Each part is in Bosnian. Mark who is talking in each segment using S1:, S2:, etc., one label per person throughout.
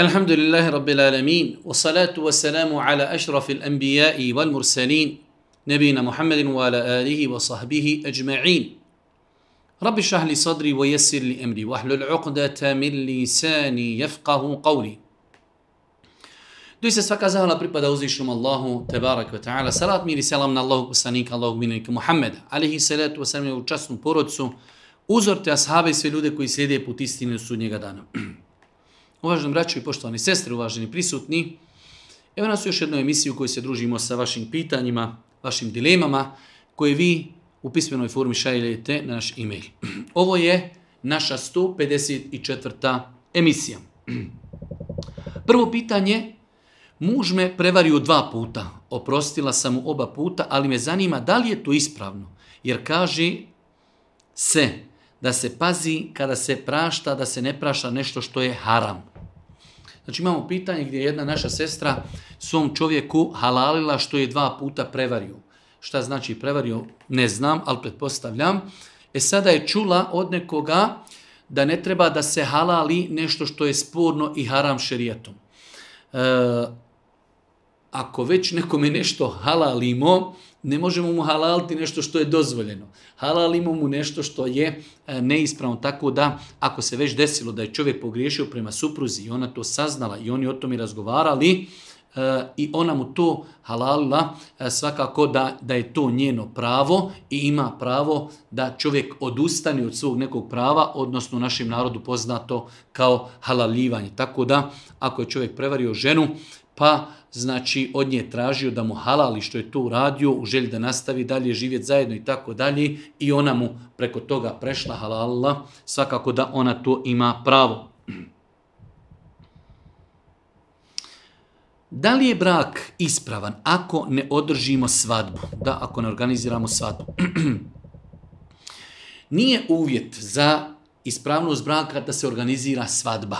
S1: الحمد لله رب العالمين والصلاة والسلام على أشرف الأنبياء والمرسلين نبينا محمد وعلى آله وصحبه أجمعين رب اشرح لي صدري ويسر لي أمري واحلل عقدة من لساني يفقه قولي Doista svaka pripada uzvišnom Allahu, tebarak ve Salat selam na Allahog poslanika, Allahog Alihi u časnu Uzor te ashabe i sve ljude koji slijede put istine njega dana. Uvaženi braći i poštovani sestre, uvaženi prisutni, evo nas u još jednoj emisiji u kojoj se družimo sa vašim pitanjima, vašim dilemama, koje vi u pismenoj formi šaljete na naš e-mail. Ovo je naša 154. emisija. Prvo pitanje, muž me prevario dva puta, oprostila sam mu oba puta, ali me zanima da li je to ispravno, jer kaže se da se pazi kada se prašta, da se ne praša nešto što je haram. Znači imamo pitanje gdje jedna naša sestra svom čovjeku halalila što je dva puta prevario. Šta znači prevario? Ne znam, ali pretpostavljam. E sada je čula od nekoga da ne treba da se halali nešto što je sporno i haram šerijetom. E, ako već nekome nešto halalimo, ne možemo mu halaliti nešto što je dozvoljeno. Halalimo mu nešto što je e, neispravno. Tako da, ako se već desilo da je čovjek pogriješio prema supruzi i ona to saznala i oni o tome razgovarali, e, i ona mu to halalila, e, svakako da, da je to njeno pravo i ima pravo da čovjek odustane od svog nekog prava, odnosno u našem narodu poznato kao halalivanje. Tako da, ako je čovjek prevario ženu, pa znači od nje tražio da mu halali što je to uradio u želji da nastavi dalje živjeti zajedno i tako dalje i ona mu preko toga prešla halala, svakako da ona to ima pravo. Da li je brak ispravan ako ne održimo svadbu? Da, ako ne organiziramo svadbu. Nije uvjet za ispravnost braka da se organizira svadba.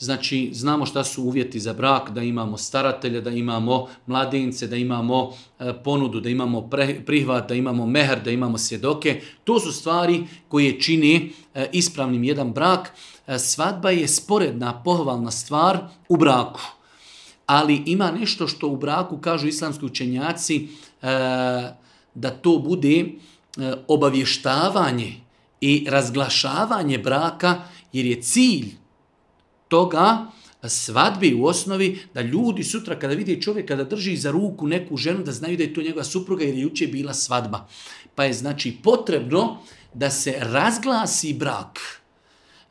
S1: Znači, znamo šta su uvjeti za brak, da imamo staratelje, da imamo mladince, da imamo e, ponudu, da imamo prihvat, da imamo mehar, da imamo svjedoke. To su stvari koje čini e, ispravnim jedan brak. E, svadba je sporedna, pohvalna stvar u braku. Ali ima nešto što u braku, kažu islamski učenjaci, da to bude obavještavanje i razglašavanje braka, jer je cilj toga svadbi u osnovi da ljudi sutra kada vide čovjek kada drži za ruku neku ženu da znaju da je to njegova supruga jer je jučer bila svadba. Pa je znači potrebno da se razglasi brak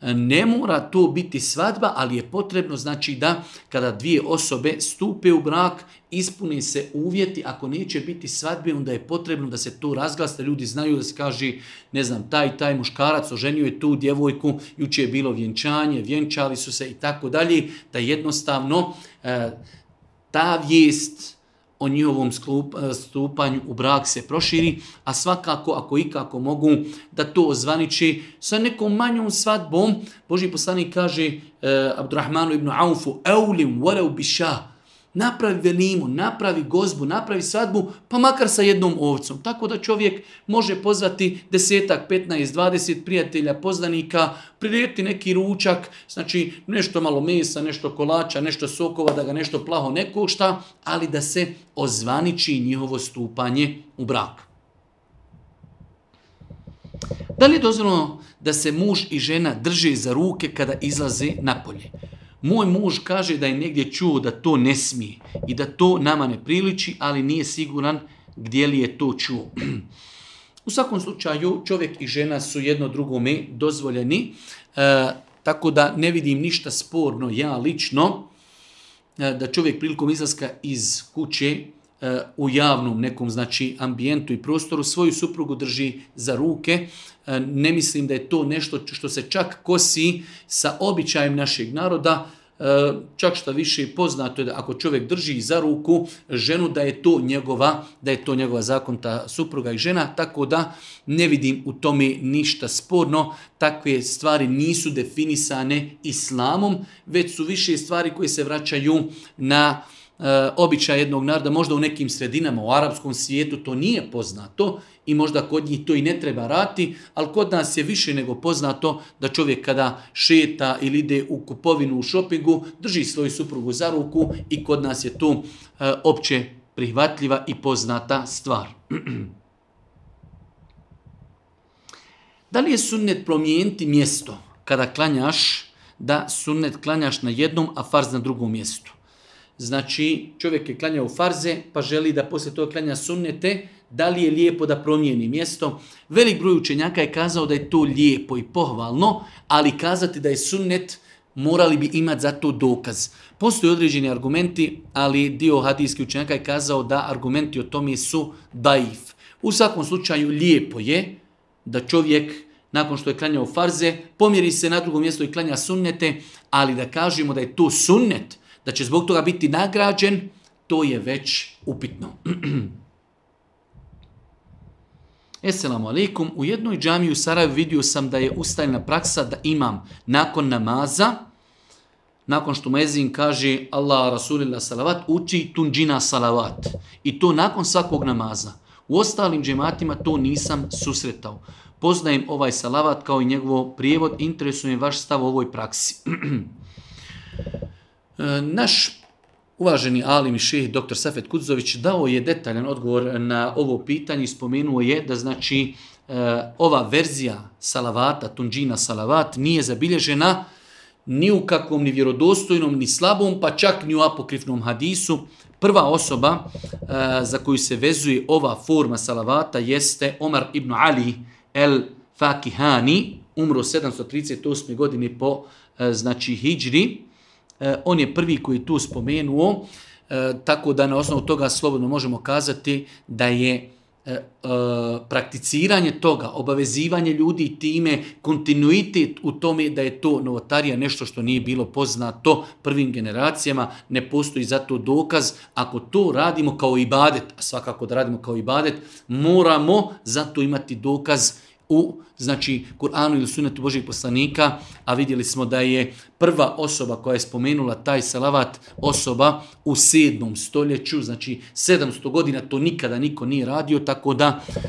S1: ne mora to biti svadba, ali je potrebno znači da kada dvije osobe stupe u brak, ispune se uvjeti, ako neće biti svadbe, onda je potrebno da se to razglasa, ljudi znaju da se kaže, ne znam, taj taj muškarac oženio je tu djevojku, juče je bilo vjenčanje, vjenčali su se i tako dalje, da jednostavno e, ta vijest o njihovom e, stupanju u brak se proširi, a svakako ako ikako mogu da to ozvaniči sa nekom manjom svadbom. Boži poslanik kaže eh, Abdurrahmanu ibn Aufu, eulim biša, napravi velimu, napravi gozbu, napravi sadbu, pa makar sa jednom ovcom. Tako da čovjek može pozvati desetak, 15, dvadeset prijatelja, poznanika, prirediti neki ručak, znači nešto malo mesa, nešto kolača, nešto sokova, da ga nešto plaho ne košta, ali da se ozvaniči njihovo stupanje u brak. Da li je dozvoljeno da se muž i žena drže za ruke kada izlaze napolje? Moj muž kaže da je negdje čuo da to ne smije i da to nama ne priliči, ali nije siguran gdje li je to čuo. U svakom slučaju čovjek i žena su jedno drugome dozvoljeni, e, tako da ne vidim ništa sporno ja lično e, da čovjek prilikom izlaska iz kuće e, u javnom nekom znači ambijentu i prostoru svoju suprugu drži za ruke E, ne mislim da je to nešto što se čak kosi sa običajem našeg naroda, e, čak što više poznato je da ako čovjek drži za ruku ženu da je to njegova da je to njegova zakonta supruga i žena tako da ne vidim u tome ništa sporno takve stvari nisu definisane islamom već su više stvari koje se vraćaju na Eh, običaj jednog naroda, možda u nekim sredinama, u arapskom svijetu to nije poznato i možda kod njih to i ne treba rati, ali kod nas je više nego poznato da čovjek kada šeta ili ide u kupovinu u šopingu, drži svoju suprugu za ruku i kod nas je to eh, opće prihvatljiva i poznata stvar. Da li je sunnet promijeniti mjesto kada klanjaš, da sunnet klanjaš na jednom, a farz na drugom mjestu? Znači, čovjek je klanjao farze, pa želi da poslije toga klanja sunnete, da li je lijepo da promijeni mjesto? Velik broj učenjaka je kazao da je to lijepo i pohvalno, ali kazati da je sunnet morali bi imati za to dokaz. Postoje određeni argumenti, ali dio hadijskih učenjaka je kazao da argumenti o tome su daif. U svakom slučaju lijepo je da čovjek nakon što je klanjao farze, pomjeri se na drugo mjesto i klanja sunnete, ali da kažemo da je to sunnet, da će zbog toga biti nagrađen, to je već upitno. Esselamu alaikum, u jednoj džamiji u Sarajevu vidio sam da je ustaljena praksa da imam nakon namaza, nakon što mezin kaže Allah rasulila salavat, uči tunđina salavat. I to nakon svakog namaza. U ostalim džematima to nisam susretao. Poznajem ovaj salavat kao i njegov prijevod, interesuje vaš stav o ovoj praksi. E, naš uvaženi alim i dr. Safet Kudzović dao je detaljan odgovor na ovo pitanje i spomenuo je da znači e, ova verzija salavata, tunđina salavat, nije zabilježena ni u kakvom ni vjerodostojnom ni slabom, pa čak ni u apokrifnom hadisu. Prva osoba e, za koju se vezuje ova forma salavata jeste Omar ibn Ali el Fakihani, umro 738. godine po znači hijđri. E, on je prvi koji tu spomenuo, e, tako da na osnovu toga slobodno možemo kazati da je e, prakticiranje toga, obavezivanje ljudi i time, kontinuitet u tome da je to novotarija nešto što nije bilo poznato prvim generacijama, ne postoji za to dokaz. Ako to radimo kao ibadet, a svakako da radimo kao ibadet, moramo za to imati dokaz u znači Kur'anu ili sunetu Božijeg poslanika, a vidjeli smo da je prva osoba koja je spomenula taj salavat osoba u 7. stoljeću, znači 700 godina to nikada niko nije radio, tako da e,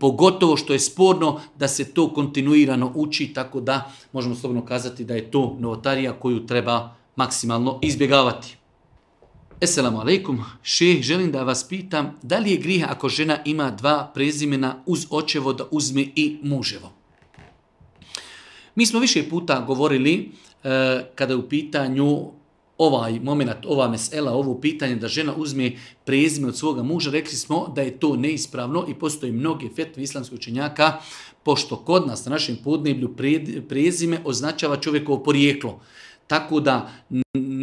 S1: pogotovo što je sporno da se to kontinuirano uči, tako da možemo slobodno kazati da je to novotarija koju treba maksimalno izbjegavati. Esselamu alaikum, šeh, želim da vas pitam, da li je griha ako žena ima dva prezimena uz očevo da uzme i muževo? Mi smo više puta govorili e, kada je u pitanju ovaj moment, ova mesela, ovo pitanje da žena uzme prezime od svoga muža, rekli smo da je to neispravno i postoji mnoge fetve islamskog učenjaka, pošto kod nas na našem podneblju prezime označava čovjekovo porijeklo. Tako da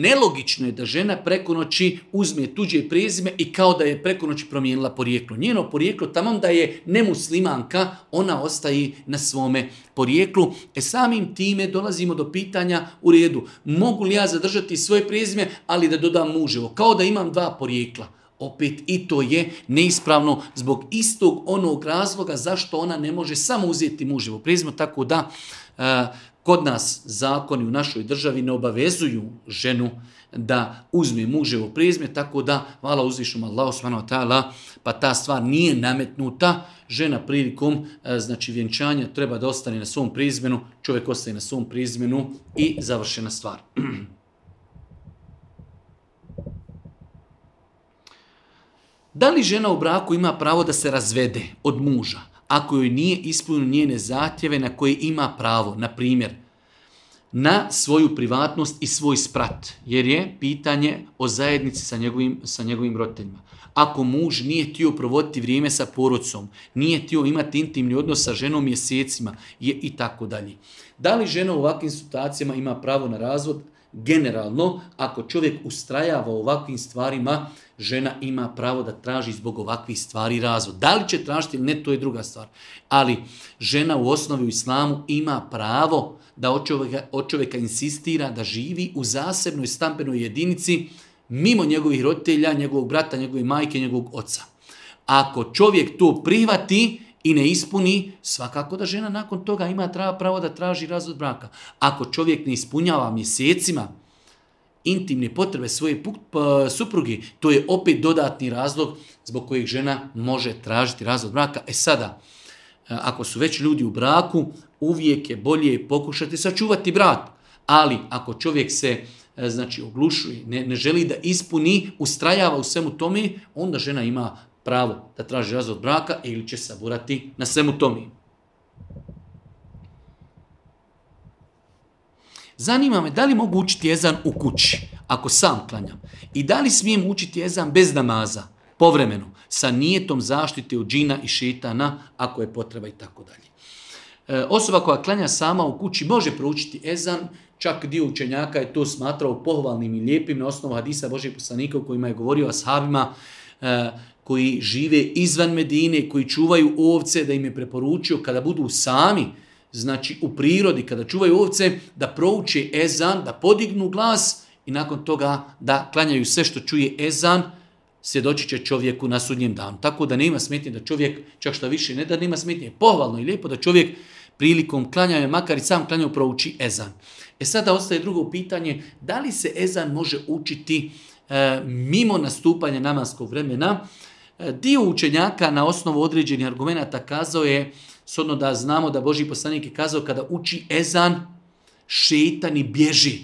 S1: nelogično je da žena preko noći uzme tuđe prezime i kao da je preko noći promijenila porijeklo. Njeno porijeklo, tamo da je nemuslimanka, ona ostaje na svome porijeklu. E samim time dolazimo do pitanja u redu. Mogu li ja zadržati svoje prezime, ali da dodam muževo? Kao da imam dva porijekla. Opet i to je neispravno zbog istog onog razloga zašto ona ne može samo uzeti muževo prezime, tako da e, Kod nas zakoni u našoj državi ne obavezuju ženu da uzme muževo prizme, tako da, vala uzvišom Allah ta'ala, pa ta stvar nije nametnuta. Žena prilikom e, znači, vjenčanja treba da ostane na svom prizmenu, čovjek ostaje na svom prizmenu i završena stvar. Da li žena u braku ima pravo da se razvede od muža? ako joj nije ispunio njene zahtjeve na koje ima pravo, na primjer, na svoju privatnost i svoj sprat, jer je pitanje o zajednici sa njegovim, sa njegovim roditeljima. Ako muž nije tio provoditi vrijeme sa porodcom, nije tio imati intimni odnos sa ženom mjesecima i tako dalje. Da li žena u ovakvim situacijama ima pravo na razvod? generalno, ako čovjek ustrajava u ovakvim stvarima, žena ima pravo da traži zbog ovakvih stvari razvod. Da li će tražiti ne, to je druga stvar. Ali žena u osnovi u islamu ima pravo da od čovjeka, čovjeka insistira da živi u zasebnoj stambenoj jedinici mimo njegovih roditelja, njegovog brata, njegove majke, njegovog oca. Ako čovjek to prihvati i ne ispuni, svakako da žena nakon toga ima pravo da traži razvod braka. Ako čovjek ne ispunjava mjesecima intimne potrebe svoje supruge, to je opet dodatni razlog zbog kojeg žena može tražiti razvod braka. E sada, e, ako su već ljudi u braku, uvijek je bolje pokušati sačuvati brak. Ali ako čovjek se e, znači oglušuje, ne, ne želi da ispuni, ustrajava u svemu tome, onda žena ima pravo da traži razvod braka ili će saburati na svemu tomi. Zanima me da li mogu učiti jezan u kući, ako sam klanjam. I da li smijem učiti jezan bez namaza, povremeno, sa nijetom zaštite od džina i šitana, ako je potreba i tako dalje. E, osoba koja klanja sama u kući može proučiti ezan, čak dio učenjaka je to smatrao pohvalnim i lijepim na osnovu hadisa Božeg poslanika u kojima je govorio ashabima, e, koji žive izvan Medine, koji čuvaju ovce, da im je preporučio kada budu sami, znači u prirodi, kada čuvaju ovce, da prouče ezan, da podignu glas i nakon toga da klanjaju sve što čuje ezan, svjedočit će čovjeku na sudnjem danu. Tako da nema smetnje da čovjek, čak što više, ne da nema smetnje, pohvalno i lijepo da čovjek prilikom klanjanja, makar i sam klanjao, prouči ezan. E sada ostaje drugo pitanje, da li se ezan može učiti e, mimo nastupanja namanskog vremena? E, dio učenjaka na osnovu određenih argumenata kazao je, sodno da znamo da Boži poslanik je kazao kada uči ezan, šetani bježi.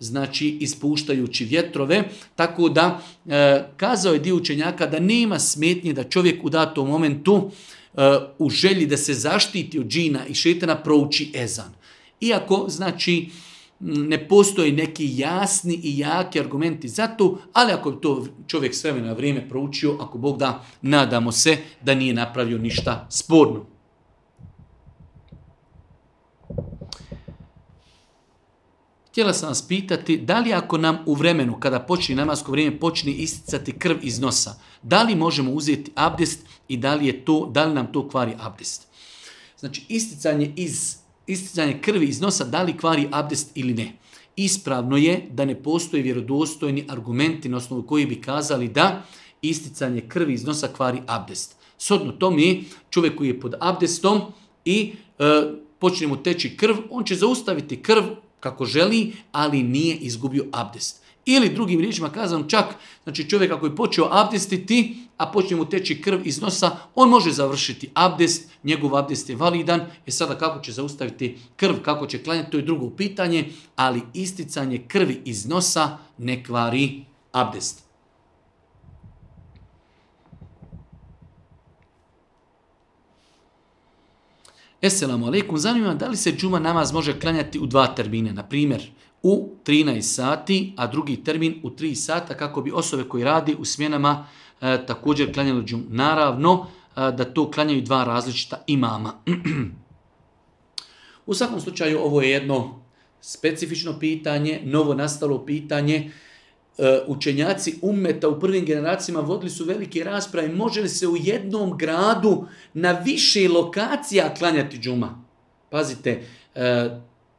S1: Znači, ispuštajući vjetrove, tako da e, kazao je dio učenjaka da nema smetnje da čovjek u datom momentu e, u želji da se zaštiti od džina i šetana prouči ezan. Iako, znači, ne postoji neki jasni i jaki argumenti za to, ali ako bi to čovjek sve na vrijeme proučio, ako Bog da, nadamo se da nije napravio ništa sporno. Htjela sam vas pitati, da li ako nam u vremenu, kada počne namasko vrijeme, počne isticati krv iz nosa, da li možemo uzeti abdest i da li, je to, da li nam to kvari abdest? Znači, isticanje iz isticanje krvi iz nosa da li kvari abdest ili ne. Ispravno je da ne postoje vjerodostojni argumenti na osnovu koji bi kazali da isticanje krvi iz nosa kvari abdest. Sodno to mi čovjek koji je pod abdestom i e, počne mu teći krv, on će zaustaviti krv kako želi, ali nije izgubio abdest. Ili drugim riječima kazano čak, znači čovjek ako je počeo abdestiti, a počne mu teći krv iz nosa, on može završiti abdest, njegov abdest je validan, je sada kako će zaustaviti krv, kako će klanjati, to je drugo pitanje, ali isticanje krvi iz nosa ne kvari abdest. Esselamu alaikum, zanima da li se džuma namaz može klanjati u dva termina, na primjer, u 13 sati, a drugi termin u 3 sata kako bi osobe koji radi u smjenama e, također klanjali džum. Naravno e, da to klanjaju dva različita imama. u svakom slučaju ovo je jedno specifično pitanje, novo nastalo pitanje. E, učenjaci umeta u prvim generacijama vodili su velike rasprave. Može li se u jednom gradu na više lokacija klanjati džuma? Pazite,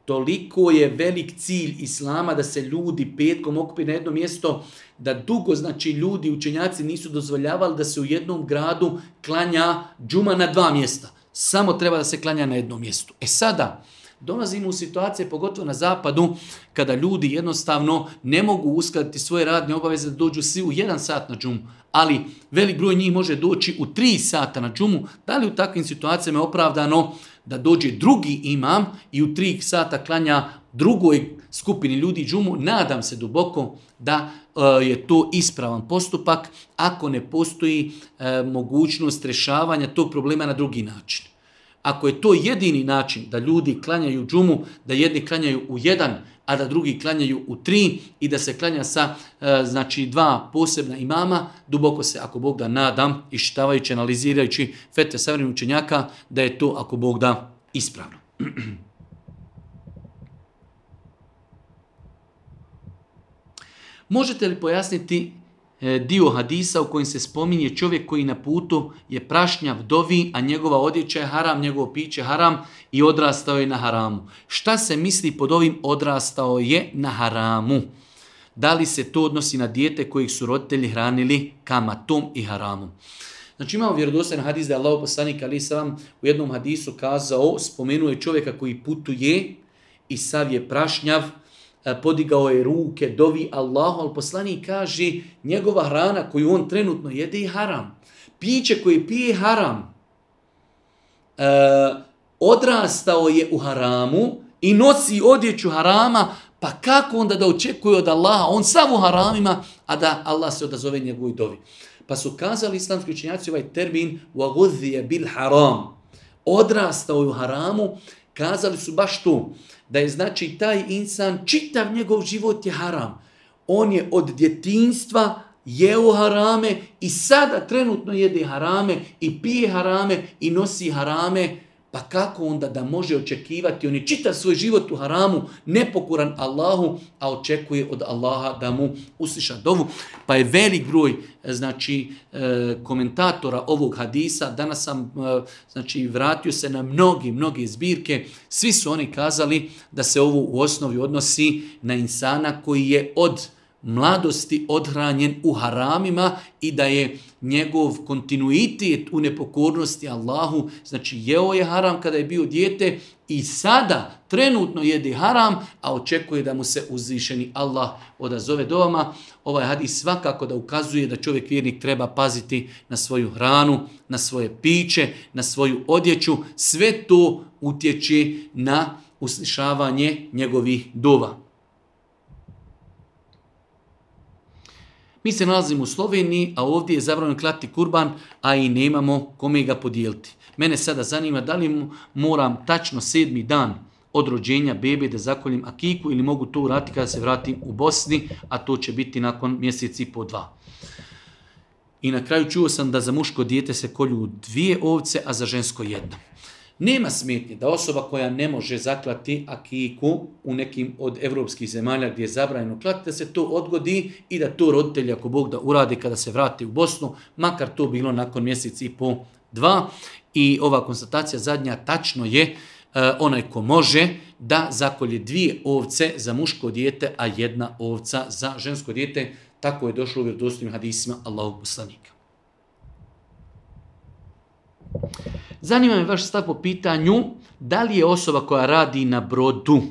S1: Toliko je velik cilj Islama da se ljudi petkom okupi na jedno mjesto, da dugo, znači ljudi, učenjaci nisu dozvoljavali da se u jednom gradu klanja džuma na dva mjesta. Samo treba da se klanja na jednom mjestu. E sada, dolazimo u situacije, pogotovo na zapadu, kada ljudi jednostavno ne mogu uskladiti svoje radne obaveze da dođu svi u jedan sat na džumu, ali velik broj njih može doći u tri sata na džumu. Da li u takvim situacijama je opravdano da dođe drugi imam i u tri sata klanja drugoj skupini ljudi džumu, nadam se duboko da e, je to ispravan postupak ako ne postoji e, mogućnost rješavanja tog problema na drugi način. Ako je to jedini način da ljudi klanjaju džumu, da jedni klanjaju u jedan a da drugi klanjaju u tri i da se klanja sa e, znači dva posebna imama, duboko se, ako Bog da, nadam, iščitavajući, analizirajući fete savremenih učenjaka, da je to, ako Bog da, ispravno. Možete li pojasniti E, dio hadisa u kojem se spominje čovjek koji na putu je prašnjav, dovi, a njegova odjeća je haram, njegovo piće haram i odrastao je na haramu. Šta se misli pod ovim odrastao je na haramu? Da li se to odnosi na dijete kojih su roditelji hranili kamatom i haramom? Znači imamo vjerodostan hadis da je Allah poslanik ali sam u jednom hadisu kazao, spomenuje čovjeka koji putuje i sav je prašnjav, E, podigao je ruke, dovi Allahu, ali poslanik kaže njegova hrana koju on trenutno jede je haram. Piće koje pije haram. E, odrastao je u haramu i nosi odjeću harama, pa kako onda da očekuje od Allaha, on sam u haramima, a da Allah se odazove njegovoj dovi. Pa su kazali islamski učenjaci ovaj termin bil haram. Odrastao je u haramu, kazali su baš tu da je znači taj insan, čitav njegov život je haram. On je od djetinstva jeo harame i sada trenutno jede harame i pije harame i nosi harame pa kako onda da može očekivati, on je čitav svoj život u haramu, nepokuran Allahu, a očekuje od Allaha da mu usliša dovu. Pa je velik broj e, znači, e, komentatora ovog hadisa, danas sam e, znači, vratio se na mnogi, mnogi zbirke, svi su oni kazali da se ovo u osnovi odnosi na insana koji je od mladosti odhranjen u haramima i da je njegov kontinuitet u nepokornosti Allahu, znači jeo je haram kada je bio dijete i sada trenutno jede haram, a očekuje da mu se uzvišeni Allah odazove dovama. Ovaj hadis svakako da ukazuje da čovjek vjernik treba paziti na svoju hranu, na svoje piće, na svoju odjeću. Sve to utječe na uslišavanje njegovih dova. Mi se nalazimo u Sloveniji, a ovdje je zabranjen klati kurban, a i nemamo kome ga podijeliti. Mene sada zanima da li moram tačno sedmi dan od rođenja bebe da zakoljem akiku ili mogu to urati kada se vratim u Bosni, a to će biti nakon mjeseci po dva. I na kraju čuo sam da za muško dijete se kolju dvije ovce, a za žensko jedno. Nema smetnje da osoba koja ne može zaklati akiku u nekim od evropskih zemalja gdje je zabranjeno klati, da se to odgodi i da to roditelji, ako Bog da uradi kada se vrati u Bosnu, makar to bilo nakon mjesec i po dva. I ova konstatacija zadnja tačno je e, onaj ko može da zakolje dvije ovce za muško dijete, a jedna ovca za žensko dijete. Tako je došlo u vjerovostnim hadisima Allahog poslanika. Zanima me vaš stav po pitanju da li je osoba koja radi na brodu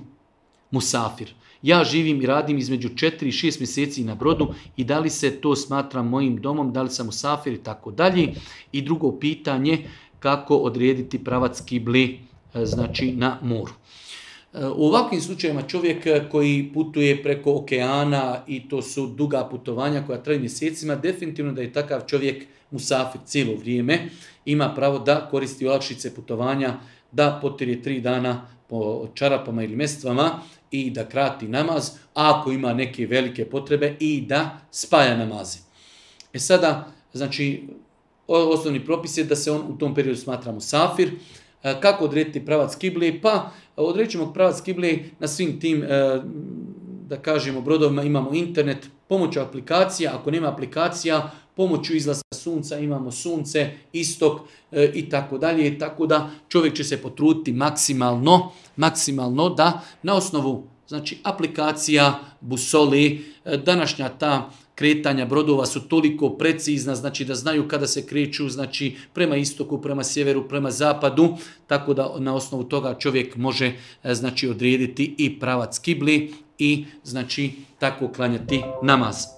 S1: musafir. Ja živim i radim između 4 i 6 mjeseci na brodu i da li se to smatra mojim domom, da li sam musafir i tako dalje. I drugo pitanje kako odrediti pravac kibli e, znači na moru. E, u ovakvim slučajima čovjek koji putuje preko okeana i to su duga putovanja koja traju mjesecima, definitivno da je takav čovjek musafir cijelo vrijeme ima pravo da koristi olakšice putovanja, da potirje tri dana po čarapama ili mestvama i da krati namaz, ako ima neke velike potrebe i da spaja namaze. E sada, znači, osnovni propis je da se on u tom periodu smatra musafir. E, kako odrediti pravac kible? Pa odrećemo pravac kible na svim tim, e, da kažemo, brodovima imamo internet, pomoću aplikacija, ako nema aplikacija, pomoću izlaska sunca imamo sunce, istok e, i tako dalje. Tako da čovjek će se potruditi maksimalno, maksimalno da na osnovu znači aplikacija Busoli, e, današnja ta kretanja brodova su toliko precizna, znači da znaju kada se kreću, znači prema istoku, prema sjeveru, prema zapadu, tako da na osnovu toga čovjek može e, znači odrediti i pravac kibli i znači tako klanjati namaz.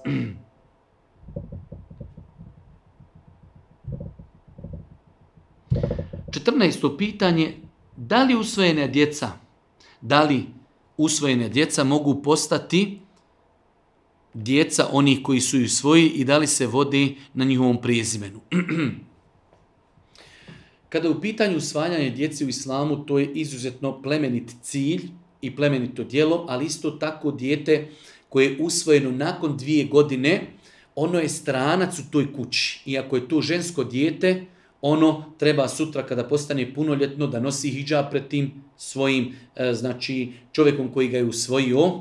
S1: 14. pitanje, da li usvojene djeca, da li usvojene djeca mogu postati djeca onih koji su ju svoji i da li se vodi na njihovom prezimenu. Kada je u pitanju usvajanje djeci u islamu, to je izuzetno plemenit cilj i plemenito djelo, ali isto tako dijete koje je usvojeno nakon dvije godine, ono je stranac u toj kući. Iako je to žensko dijete, ono treba sutra kada postane punoljetno da nosi hijab pred tim svojim e, znači čovjekom koji ga je usvojio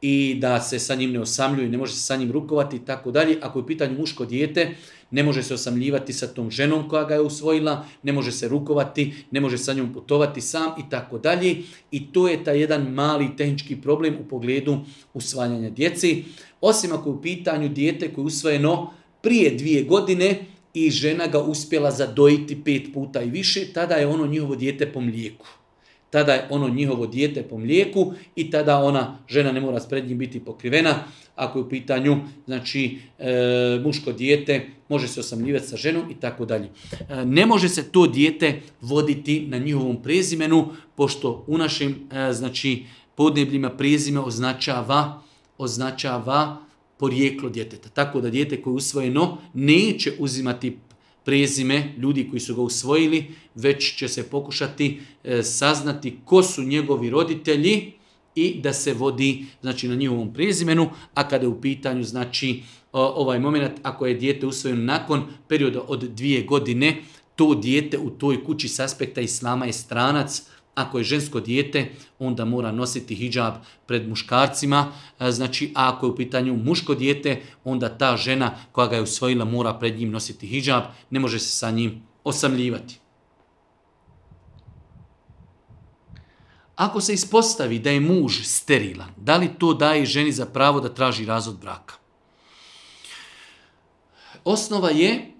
S1: i da se sa njim ne osamljuje, ne može se sa njim rukovati i tako dalje. Ako je u pitanju muško dijete, ne može se osamljivati sa tom ženom koja ga je usvojila, ne može se rukovati, ne može sa njom putovati sam i tako dalje. I to je taj jedan mali tehnički problem u pogledu usvajanja djeci. Osim ako je u pitanju dijete koje je usvojeno prije dvije godine, i žena ga uspjela zadojiti pet puta i više, tada je ono njihovo dijete po mlijeku. Tada je ono njihovo dijete po mlijeku i tada ona, žena ne mora spred njim biti pokrivena. Ako je u pitanju, znači, e, muško dijete, može se osamljivati sa ženom i tako dalje. E, ne može se to dijete voditi na njihovom prezimenu, pošto u našim, e, znači, podnebljima prezime označava, označava porijeklo djeteta. Tako da dijete koje je usvojeno neće uzimati prezime ljudi koji su ga usvojili, već će se pokušati e, saznati ko su njegovi roditelji i da se vodi znači, na njihovom prezimenu, a kada je u pitanju znači, ovaj moment, ako je dijete usvojeno nakon perioda od dvije godine, to dijete u toj kući s aspekta islama je stranac, ako je žensko dijete, onda mora nositi hijab pred muškarcima. E, znači, ako je u pitanju muško dijete, onda ta žena koja ga je usvojila mora pred njim nositi hijab. Ne može se sa njim osamljivati. Ako se ispostavi da je muž sterilan, da li to daje ženi za pravo da traži razvod braka? Osnova je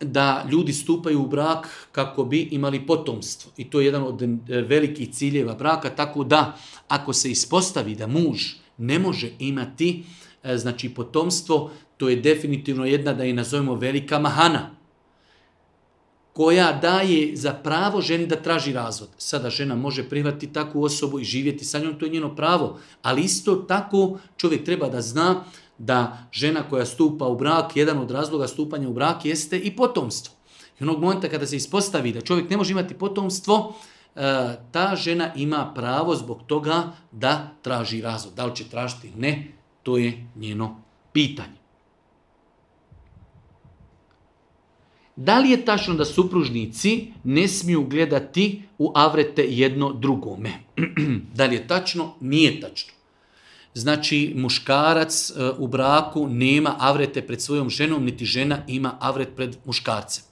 S1: da ljudi stupaju u brak kako bi imali potomstvo. I to je jedan od e, velikih ciljeva braka, tako da ako se ispostavi da muž ne može imati e, znači potomstvo, to je definitivno jedna da je nazovemo velika mahana koja daje za pravo ženi da traži razvod. Sada žena može prihvatiti takvu osobu i živjeti sa njom, to je njeno pravo. Ali isto tako čovjek treba da zna da žena koja stupa u brak, jedan od razloga stupanja u brak jeste i potomstvo. I onog momenta kada se ispostavi da čovjek ne može imati potomstvo, e, ta žena ima pravo zbog toga da traži razvod. Da li će tražiti ne, to je njeno pitanje. Da li je tačno da supružnici ne smiju gledati u avrete jedno drugome? da li je tačno? Nije tačno. Znači, muškarac e, u braku nema avrete pred svojom ženom, niti žena ima avret pred muškarcem.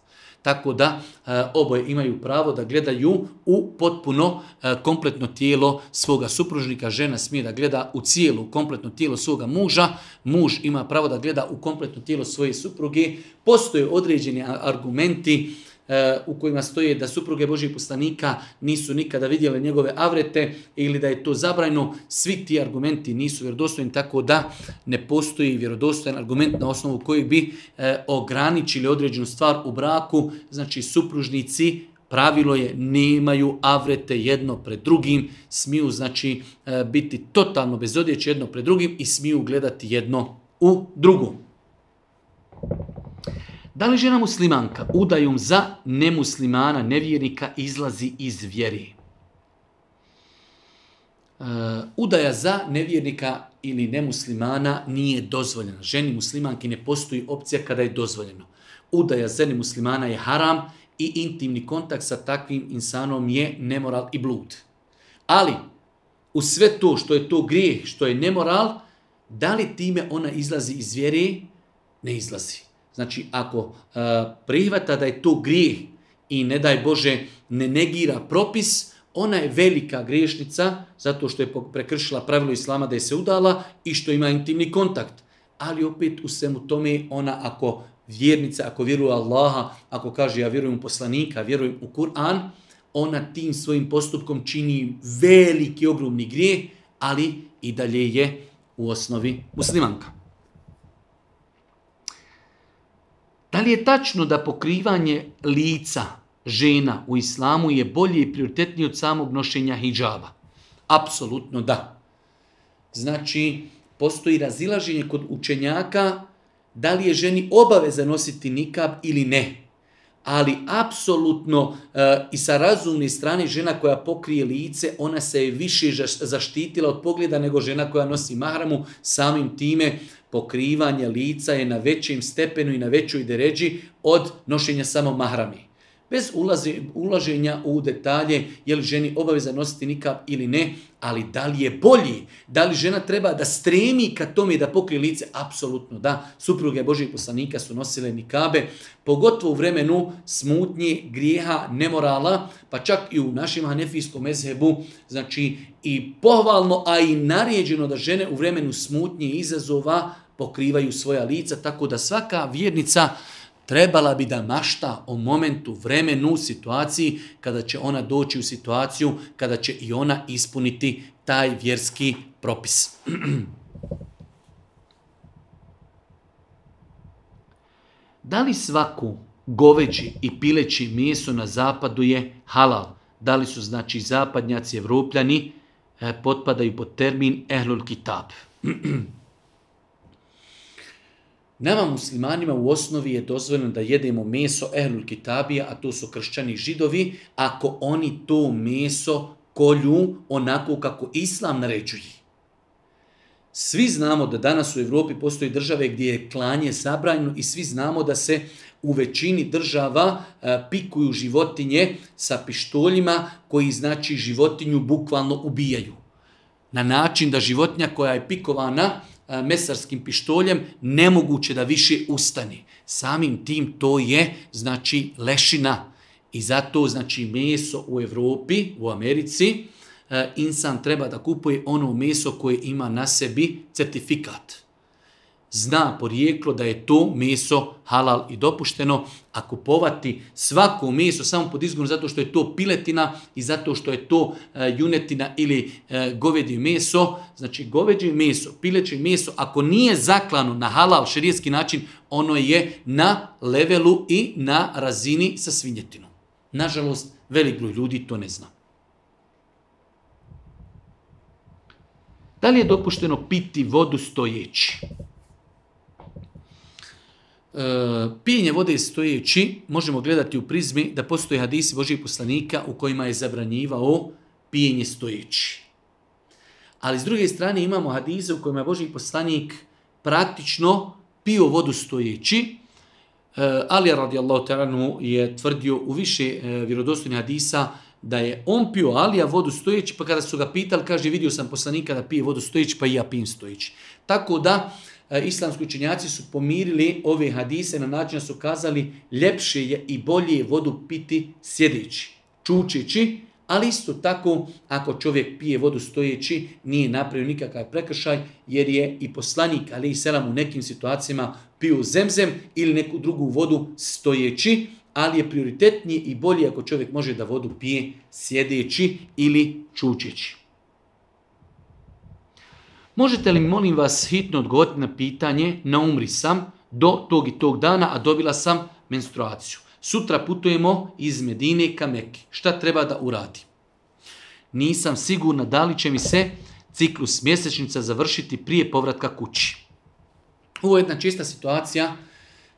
S1: Tako da e, oboje imaju pravo da gledaju u potpuno e, kompletno tijelo svoga supružnika. Žena smije da gleda u cijelu kompletno tijelo svoga muža. Muž ima pravo da gleda u kompletno tijelo svoje supruge. Postoje određeni argumenti E, u kojima stoje da supruge Božih poslanika nisu nikada vidjele njegove avrete ili da je to zabrajno, svi ti argumenti nisu vjerodostojni, tako da ne postoji vjerodostojan argument na osnovu koji bi e, ograničili određenu stvar u braku, znači supružnici Pravilo je nemaju avrete jedno pred drugim, smiju znači e, biti totalno bez odjeće jedno pred drugim i smiju gledati jedno u drugu. Da li žena muslimanka udajom za nemuslimana, nevjernika, izlazi iz vjeri? E, udaja za nevjernika ili nemuslimana nije dozvoljena. Ženi muslimanki ne postoji opcija kada je dozvoljeno. Udaja za nemuslimana je haram i intimni kontakt sa takvim insanom je nemoral i blud. Ali, u sve to što je to grijeh, što je nemoral, da li time ona izlazi iz vjeri? Ne izlazi. Znači, ako uh, prihvata da je to grijeh i ne daj Bože ne negira propis, ona je velika griješnica zato što je prekršila pravilo islama da je se udala i što ima intimni kontakt. Ali opet u svemu tome ona ako vjernica, ako vjeruje Allaha, ako kaže ja vjerujem u poslanika, vjerujem u Kur'an, ona tim svojim postupkom čini veliki, ogromni grijeh, ali i dalje je u osnovi muslimanka. Da li je tačno da pokrivanje lica žena u islamu je bolje i prioritetnije od samog nošenja hijjaba? Apsolutno da. Znači, postoji razilaženje kod učenjaka da li je ženi obaveza nositi nikab ili ne ali apsolutno eh, i sa razumne strani žena koja pokrije lice, ona se je više zaštitila od pogleda nego žena koja nosi mahramu, samim time pokrivanje lica je na većem stepenu i na većoj deređi od nošenja samo mahrami. Bez ulaženja u detalje je li ženi obaveza nositi nikab ili ne, ali da li je bolji, da li žena treba da stremi ka tome da pokrije lice, apsolutno da. Supruge Božih poslanika su nosile nikabe, pogotovo u vremenu smutnje, grijeha, nemorala, pa čak i u našem hanefijskom mezhebu, znači i pohvalno, a i naređeno da žene u vremenu smutnje i izazova pokrivaju svoja lica, tako da svaka vjernica trebala bi da mašta o momentu, vremenu, situaciji kada će ona doći u situaciju kada će i ona ispuniti taj vjerski propis. Da li svaku goveđi i pileći meso na zapadu je halal? Da li su znači zapadnjaci, evropljani, eh, potpadaju pod termin ehlul kitab? Nama muslimanima u osnovi je dozvoljeno da jedemo meso ehlul kitabija, a to su kršćani židovi, ako oni to meso kolju onako kako islam naređuje. Svi znamo da danas u Europi postoji države gdje je klanje zabranjeno i svi znamo da se u većini država e, pikuju životinje sa pištoljima koji znači životinju bukvalno ubijaju. Na način da životinja koja je pikovana E, mesarskim pištoljem, nemoguće da više ustani. Samim tim to je, znači, lešina. I zato, znači, meso u Evropi, u Americi, e, insan treba da kupuje ono meso koje ima na sebi certifikat zna porijeklo da je to meso halal i dopušteno, a kupovati svako meso samo pod izgovorom zato što je to piletina i zato što je to e, junetina ili e, govedi meso, znači goveđe meso, pileće meso, ako nije zaklano na halal širijski način, ono je na levelu i na razini sa svinjetinom. Nažalost, velik broj ljudi to ne zna. Da li je dopušteno piti vodu stojeći? E, pijenje vode stojeći možemo gledati u prizmi da postoje hadisi Božih poslanika u kojima je zabranjivao pijenje stojeći. Ali s druge strane imamo hadise u kojima je Boži poslanik praktično pio vodu stojeći. E, Ali radijallahu ta'ala je tvrdio u više e, vjerodostojnih hadisa da je on pio Alija vodu stojeći, pa kada su ga pitali, kaže vidio sam poslanika da pije vodu stojeći, pa i ja pijem stojeći. Tako da E, islamski učinjaci su pomirili ove hadise na način da su kazali ljepše je i bolje vodu piti sjedeći, čučeći, ali isto tako ako čovjek pije vodu stojeći nije napravio nikakav prekršaj jer je i poslanik ali i selam u nekim situacijama pio zemzem ili neku drugu vodu stojeći, ali je prioritetnije i bolje ako čovjek može da vodu pije sjedeći ili čučeći. Možete li molim vas hitno odgovoriti na pitanje na umri sam do tog i tog dana, a dobila sam menstruaciju. Sutra putujemo iz Medine ka Meki. Šta treba da uradi? Nisam sigurna da li će mi se ciklus mjesečnica završiti prije povratka kući. Ovo je jedna čista situacija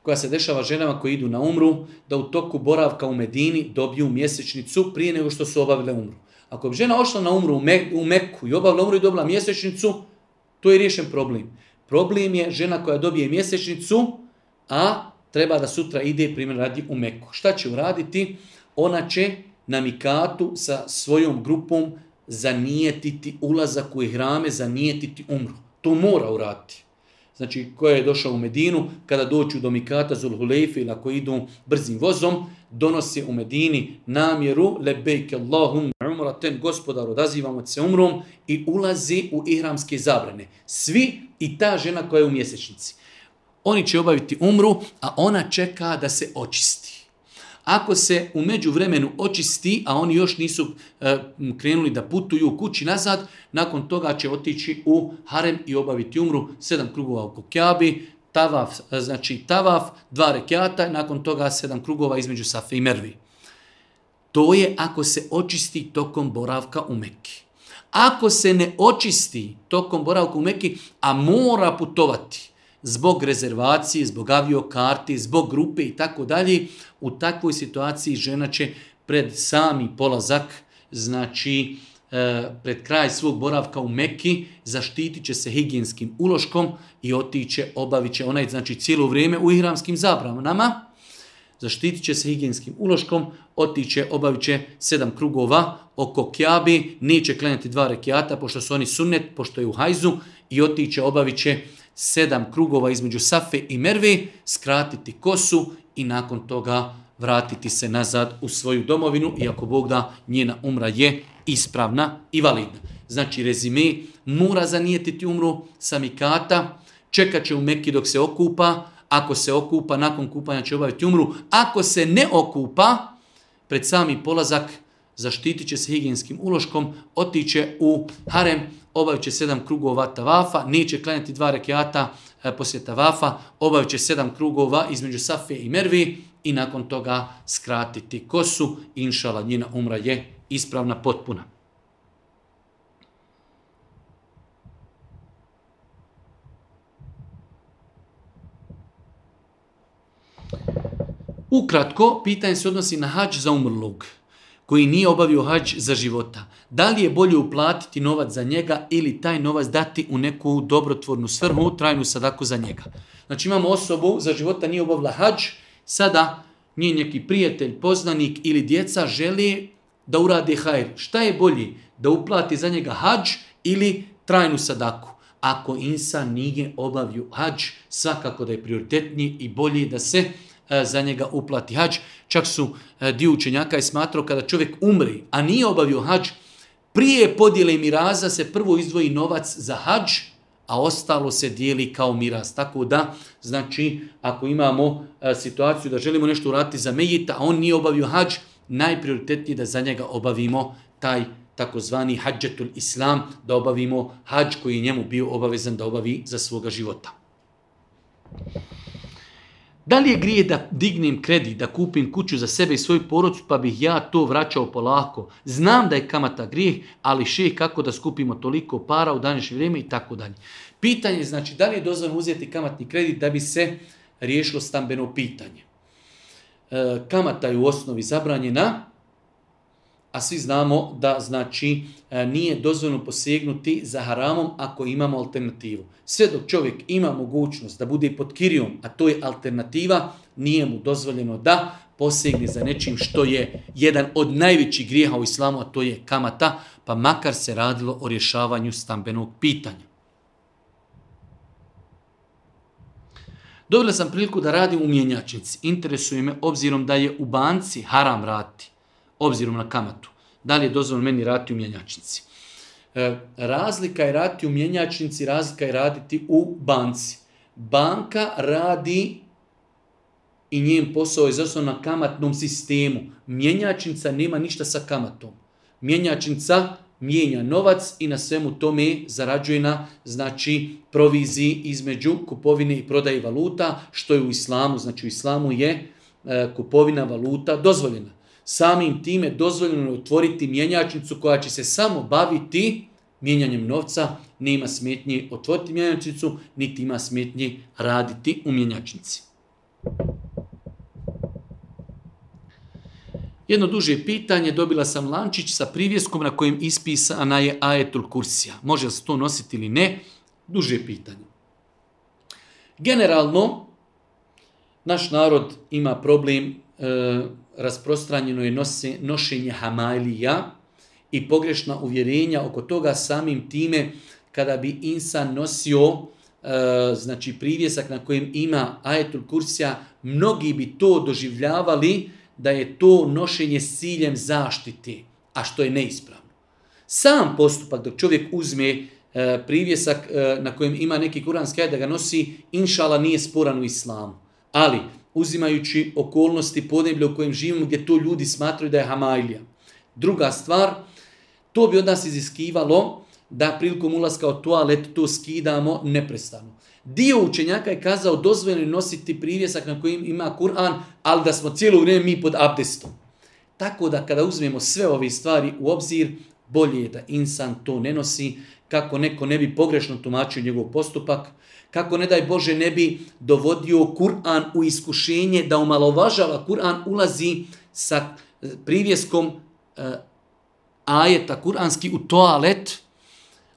S1: koja se dešava ženama koji idu na umru, da u toku boravka u Medini dobiju mjesečnicu prije nego što su obavile umru. Ako bi žena ošla na umru u, u Meku i obavila umru i dobila mjesečnicu, to je riješen problem. Problem je žena koja dobije mjesečnicu, a treba da sutra ide primjer radi u Meku. Šta će uraditi? Ona će na mikatu sa svojom grupom zanijetiti ulazak u ihrame, zanijetiti umru. To mora uraditi. Znači, koja je došao u Medinu, kada dođu do Mikata Zulhulejfe ili ako idu brzim vozom, donose u Medini namjeru lebejke Allahum ten gospodar, odazivamo se umrom i ulazi u ihramske zabrane. Svi i ta žena koja je u mjesečnici. Oni će obaviti umru, a ona čeka da se očisti. Ako se u međuvremenu očisti, a oni još nisu e, krenuli da putuju kući nazad, nakon toga će otići u harem i obaviti umru, sedam krugova oko kjabi, tavaf, e, znači tavaf, dva rekiata, nakon toga sedam krugova između safe i mervi. To je ako se očisti tokom boravka u Mekki. Ako se ne očisti tokom boravka u Mekki, a mora putovati zbog rezervacije, zbog aviokarti, zbog grupe i tako dalje, u takvoj situaciji žena će pred sami polazak, znači e, pred kraj svog boravka u Mekki, zaštitit će se higijenskim uloškom i otiće, obavit će onaj, znači cijelo vrijeme u ihramskim zabranama, zaštitit će se higijenskim uloškom, otiće, obavit će sedam krugova oko kjabi, neće klenjati dva rekiata, pošto su oni sunnet, pošto je u hajzu, i otiće, obavit će sedam krugova između Safe i Mervi, skratiti kosu i nakon toga vratiti se nazad u svoju domovinu, iako Bog da njena umra je ispravna i validna. Znači rezime, mora zanijetiti umru samikata, čekat će u Meki dok se okupa, ako se okupa, nakon kupanja će obaviti umru. Ako se ne okupa, pred sami polazak zaštitit će se higijenskim uloškom, otiće u harem, obavit će sedam krugova tavafa, neće klanjati dva rekiata e, poslije tavafa, obavit će sedam krugova između Safije i Mervi i nakon toga skratiti kosu. Inšala, njena umra je ispravna potpuna. Ukratko, pitanje se odnosi na hađ za umrlog, koji nije obavio hađ za života. Da li je bolje uplatiti novac za njega ili taj novac dati u neku dobrotvornu svrhu, trajnu sadaku za njega? Znači imamo osobu, za života nije obavila hađ, sada nije neki prijatelj, poznanik ili djeca želi da urade hajr. Šta je bolje, Da uplati za njega hađ ili trajnu sadaku? Ako insan nije obavio hađ, svakako da je prioritetnije i bolje da se E, za njega uplati hađ. Čak su e, dio učenjaka je smatrao kada čovjek umri, a nije obavio hađ, prije podjele miraza se prvo izdvoji novac za hađ, a ostalo se dijeli kao miraz. Tako da, znači, ako imamo e, situaciju da želimo nešto uraditi za Mejita, a on nije obavio hađ, najprioritetnije je da za njega obavimo taj takozvani hađetul islam, da obavimo hađ koji je njemu bio obavezan da obavi za svoga života. Da li je grije da dignem kredit, da kupim kuću za sebe i svoju porodcu, pa bih ja to vraćao polako? Znam da je kamata grijeh, ali še kako da skupimo toliko para u današnje vrijeme i tako dalje. Pitanje je znači da li je dozvoljeno uzeti kamatni kredit da bi se riješilo stambeno pitanje. E, kamata je u osnovi zabranjena, a svi znamo da znači e, nije dozvoljno posegnuti za haramom ako imamo alternativu. Sve dok čovjek ima mogućnost da bude pod kirijom, a to je alternativa, nije mu dozvoljeno da posegne za nečim što je jedan od najvećih grijeha u islamu, a to je kamata, pa makar se radilo o rješavanju stambenog pitanja. Dobila sam priliku da radim u mjenjačnici. Interesuje me, obzirom da je u banci haram rati obzirom na kamatu. Da li je dozvoljeno meni rati u mjenjačnici? E, razlika je raditi u mjenjačnici, razlika je raditi u banci. Banka radi i njen posao je zasnovan na kamatnom sistemu. Mjenjačnica nema ništa sa kamatom. Mjenjačnica mijenja novac i na svemu tome zarađuje na znači proviziji između kupovine i prodaje valuta, što je u islamu, znači u islamu je e, kupovina valuta dozvoljena. Samim time dozvoljeno je otvoriti mjenjačnicu koja će se samo baviti mijenjanjem novca. Ne ima smetnje otvoriti mjenjačnicu, niti ima smetnje raditi u mjenjačnici. Jedno duže pitanje, dobila sam lančić sa privjeskom na kojem ispisana je ajetul kursija. Može li se to nositi ili ne? Duže pitanje. Generalno, naš narod ima problem e, rasprostranjeno je nošenje hamajlija i pogrešna uvjerenja oko toga samim time kada bi insan nosio e, znači privjesak na kojem ima ajetul kursija, mnogi bi to doživljavali da je to nošenje s ciljem zaštiti, a što je neispravno. Sam postupak dok čovjek uzme e, privjesak e, na kojem ima neki kuranski ajet da ga nosi, inšala nije sporan u islamu. Ali uzimajući okolnosti podneblja u kojem živimo gdje to ljudi smatraju da je hamajlija. Druga stvar, to bi od nas iziskivalo da prilikom ulaska u toalet to skidamo neprestano. Dio učenjaka je kazao dozvoljeno nositi privjesak na kojim ima Kur'an, ali da smo cijelo vrijeme mi pod abdestom. Tako da kada uzmemo sve ove stvari u obzir, bolje je da insan to ne nosi, kako neko ne bi pogrešno tumačio njegov postupak, kako ne daj Bože ne bi dovodio Kur'an u iskušenje, da omalovažava Kur'an ulazi sa e, privjeskom e, ajeta kuranski u toalet,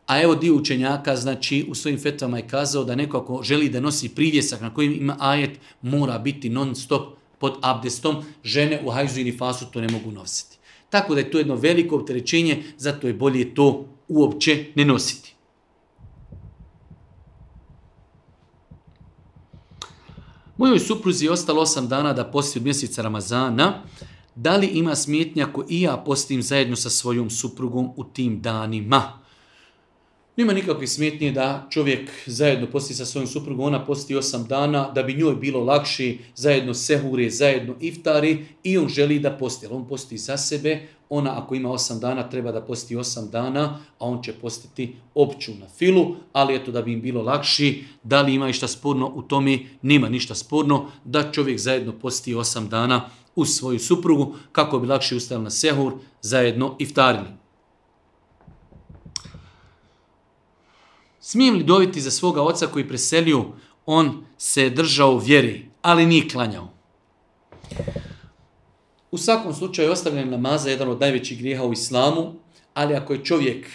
S1: a evo dio učenjaka znači u svojim fetvama je kazao da neko ako želi da nosi privjesak na kojim ima ajet mora biti non stop pod abdestom, žene u hajzu i nifasu to ne mogu nositi. Tako da je to jedno veliko opterećenje, zato je bolje to uopće ne nositi. Mojoj supruzi je ostalo osam dana da posti od mjeseca Ramazana. Da li ima smetnja ako i ja postim zajedno sa svojom suprugom u tim danima? Nema nikakve smetnje da čovjek zajedno posti sa svojom suprugom, ona posti 8 dana, da bi njoj bilo lakši zajedno sehure, zajedno iftari i on želi da posti. on posti za sebe, ona ako ima osam dana treba da posti osam dana, a on će postiti opću na filu, ali eto da bi im bilo lakši, da li ima išta sporno u tome, nema ništa sporno, da čovjek zajedno posti 8 dana uz svoju suprugu, kako bi lakši ustao na sehur, zajedno iftarili. Smijem li dobiti za svoga oca koji preselio, on se držao u vjeri, ali nije klanjao. U svakom slučaju ostavljanje namaza jedan od najvećih grijeha u islamu, ali ako je čovjek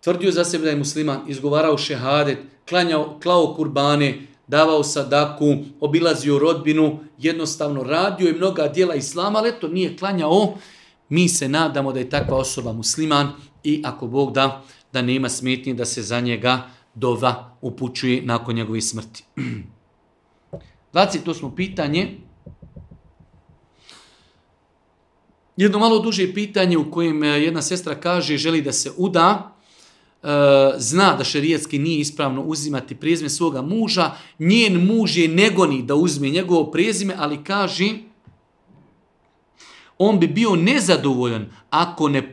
S1: tvrdio za sebe da je musliman, izgovarao šehadet, klanjao, klao kurbane, davao sadaku, obilazio rodbinu, jednostavno radio i mnoga dijela islama, ali to nije klanjao, mi se nadamo da je takva osoba musliman i ako Bog da, da nema smetnje da se za njega dova upućuje nakon njegove smrti. smo pitanje. Jedno malo duže pitanje u kojem e, jedna sestra kaže želi da se uda, e, zna da šerijetski nije ispravno uzimati prezime svoga muža, njen muž je negoni da uzme njegovo prezime, ali kaže on bi bio nezadovoljan ako ne e,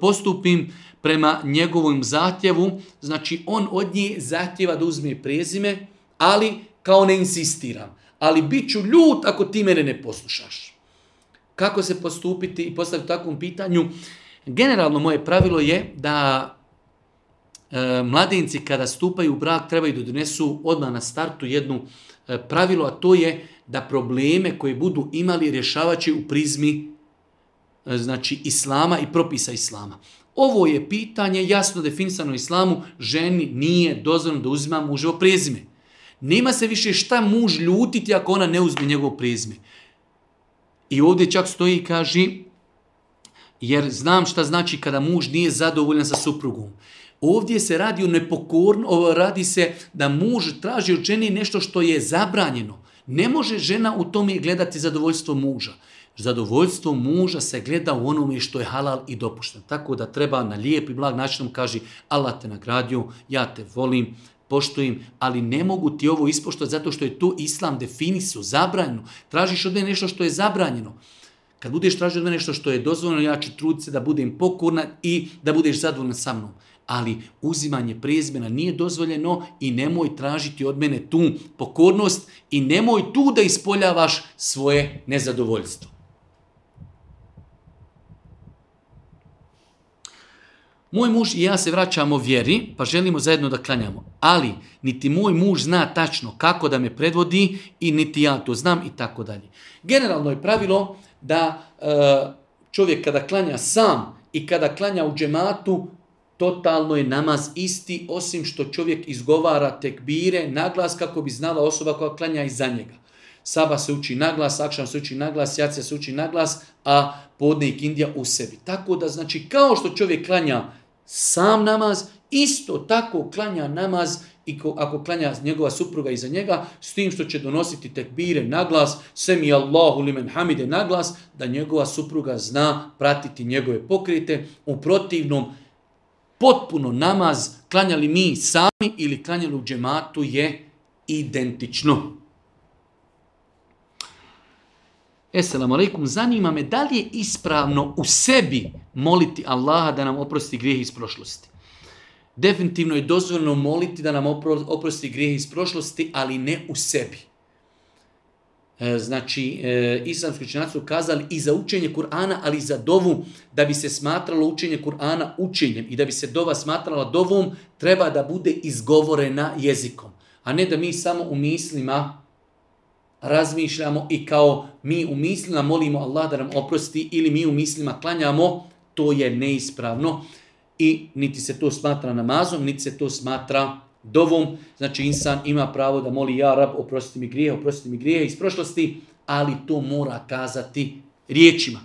S1: postupim prema njegovom zahtjevu, znači on od njih zahtjeva da uzme prezime, ali kao ne insistiram. Ali bit ću ljut ako ti mene ne poslušaš. Kako se postupiti i postaviti takvom pitanju? Generalno moje pravilo je da e, mladenci kada stupaju u brak trebaju da donesu odmah na startu jednu e, pravilo, a to je da probleme koje budu imali rješavaći u prizmi e, znači islama i propisa islama. Ovo je pitanje jasno definisano u islamu, ženi nije dozvoljeno da uzima muževo prizme. Nema se više šta muž ljutiti ako ona ne uzme njegovo prezime. I ovdje čak stoji i kaže, jer znam šta znači kada muž nije zadovoljan sa suprugom. Ovdje se radi o nepokorno, radi se da muž traži od ženi nešto što je zabranjeno. Ne može žena u tome gledati zadovoljstvo muža zadovoljstvo muža se gleda u onome što je halal i dopušten. Tako da treba na lijep i blag način kaži Allah te nagradio, ja te volim, poštujem, ali ne mogu ti ovo ispoštovati zato što je to islam definisu, zabranjeno. Tražiš od mene nešto što je zabranjeno. Kad budeš tražio od mene nešto što je dozvoljeno, ja ću truditi se da budem pokorna i da budeš zadovoljna sa mnom. Ali uzimanje prezmena nije dozvoljeno i nemoj tražiti od mene tu pokornost i nemoj tu da ispoljavaš svoje nezadovoljstvo. Moj muž i ja se vraćamo vjeri, pa želimo zajedno da klanjamo. Ali niti moj muž zna tačno kako da me predvodi i niti ja to znam i tako dalje. Generalno je pravilo da e, čovjek kada klanja sam i kada klanja u džematu, totalno je namaz isti, osim što čovjek izgovara tekbire, naglas kako bi znala osoba koja klanja iza njega. Saba se uči na glas, Akšan se uči na glas, Jacija se uči na glas, a podnik Indija u sebi. Tako da, znači, kao što čovjek klanja sam namaz, isto tako klanja namaz i ako klanja njegova supruga iza njega, s tim što će donositi tekbire na glas, semi Allahu limen hamide na glas, da njegova supruga zna pratiti njegove pokrete. U protivnom, potpuno namaz, klanjali mi sami ili klanjali u džematu je identično. Esselamu alaikum, zanima me da li je ispravno u sebi moliti Allaha da nam oprosti grijeh iz prošlosti. Definitivno je dozvoljno moliti da nam oprosti grijeh iz prošlosti, ali ne u sebi. E, znači, e, islamski činac su kazali i za učenje Kur'ana, ali i za dovu, da bi se smatralo učenje Kur'ana učenjem i da bi se dova smatrala dovom, treba da bude izgovorena jezikom. A ne da mi samo u mislima razmišljamo i kao mi u mislima molimo Allah da nam oprosti ili mi u mislima klanjamo, to je neispravno i niti se to smatra namazom, niti se to smatra dovom. Znači insan ima pravo da moli ja rab oprosti mi grije, oprosti mi grije iz prošlosti, ali to mora kazati riječima.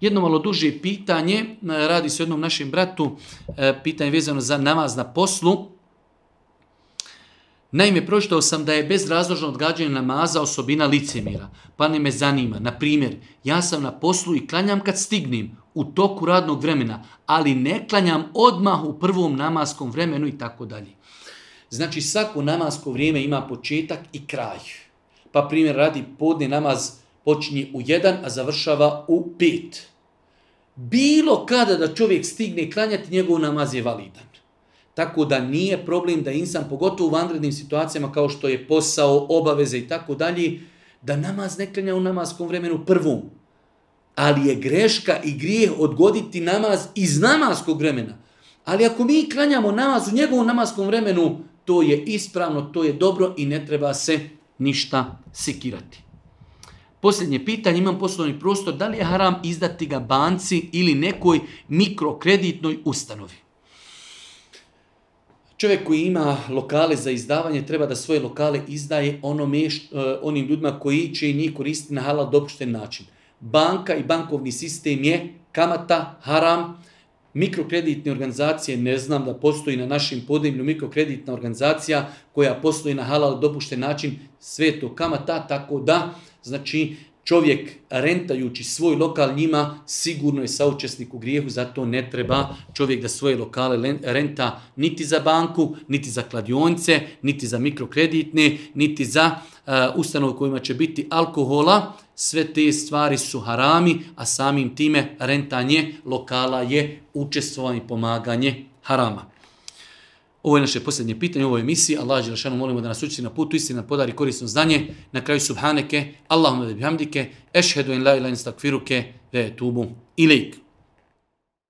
S1: Jedno malo duže pitanje, radi se o jednom našem bratu, e, pitanje vezano za namaz na poslu. Naime, pročitao sam da je bezrazložno odgađanje namaza osobina licemira, pa ne me zanima. Na primjer, ja sam na poslu i klanjam kad stignem u toku radnog vremena, ali ne klanjam odmah u prvom namaskom vremenu i tako dalje. Znači, svako namasko vrijeme ima početak i kraj. Pa primjer radi podne namaz počinje u jedan, a završava u pet. Bilo kada da čovjek stigne klanjati, njegov namaz je validan. Tako da nije problem da insan, pogotovo u vanrednim situacijama kao što je posao, obaveze i tako dalje, da namaz ne klanja u namaskom vremenu prvom. Ali je greška i grijeh odgoditi namaz iz namaskog vremena. Ali ako mi klanjamo namaz u njegovom namaskom vremenu, to je ispravno, to je dobro i ne treba se ništa sikirati. Posljednje pitanje, imam poslovni prostor, da li je haram izdati ga banci ili nekoj mikrokreditnoj ustanovi? Čovjek koji ima lokale za izdavanje treba da svoje lokale izdaje onome, onim ljudima koji će njih koristiti na halal dopušten način. Banka i bankovni sistem je kamata, haram, mikrokreditne organizacije, ne znam da postoji na našem podimlju mikrokreditna organizacija koja postoji na halal dopušten način, sve to kamata, tako da znači čovjek rentajući svoj lokal njima sigurno je saučesnik u grijehu, zato ne treba čovjek da svoje lokale renta niti za banku, niti za kladionice, niti za mikrokreditne, niti za uh, u kojima će biti alkohola. Sve te stvari su harami, a samim time rentanje lokala je učestvovanje i pomaganje harama. Ovo je naše posljednje pitanje u ovoj emisiji. Allah rašanu molimo da nas učiti na putu istina, podari korisno znanje. Na kraju subhaneke, Allahumma bihamdike, ešhedu en la ilaha ve tubu ilik.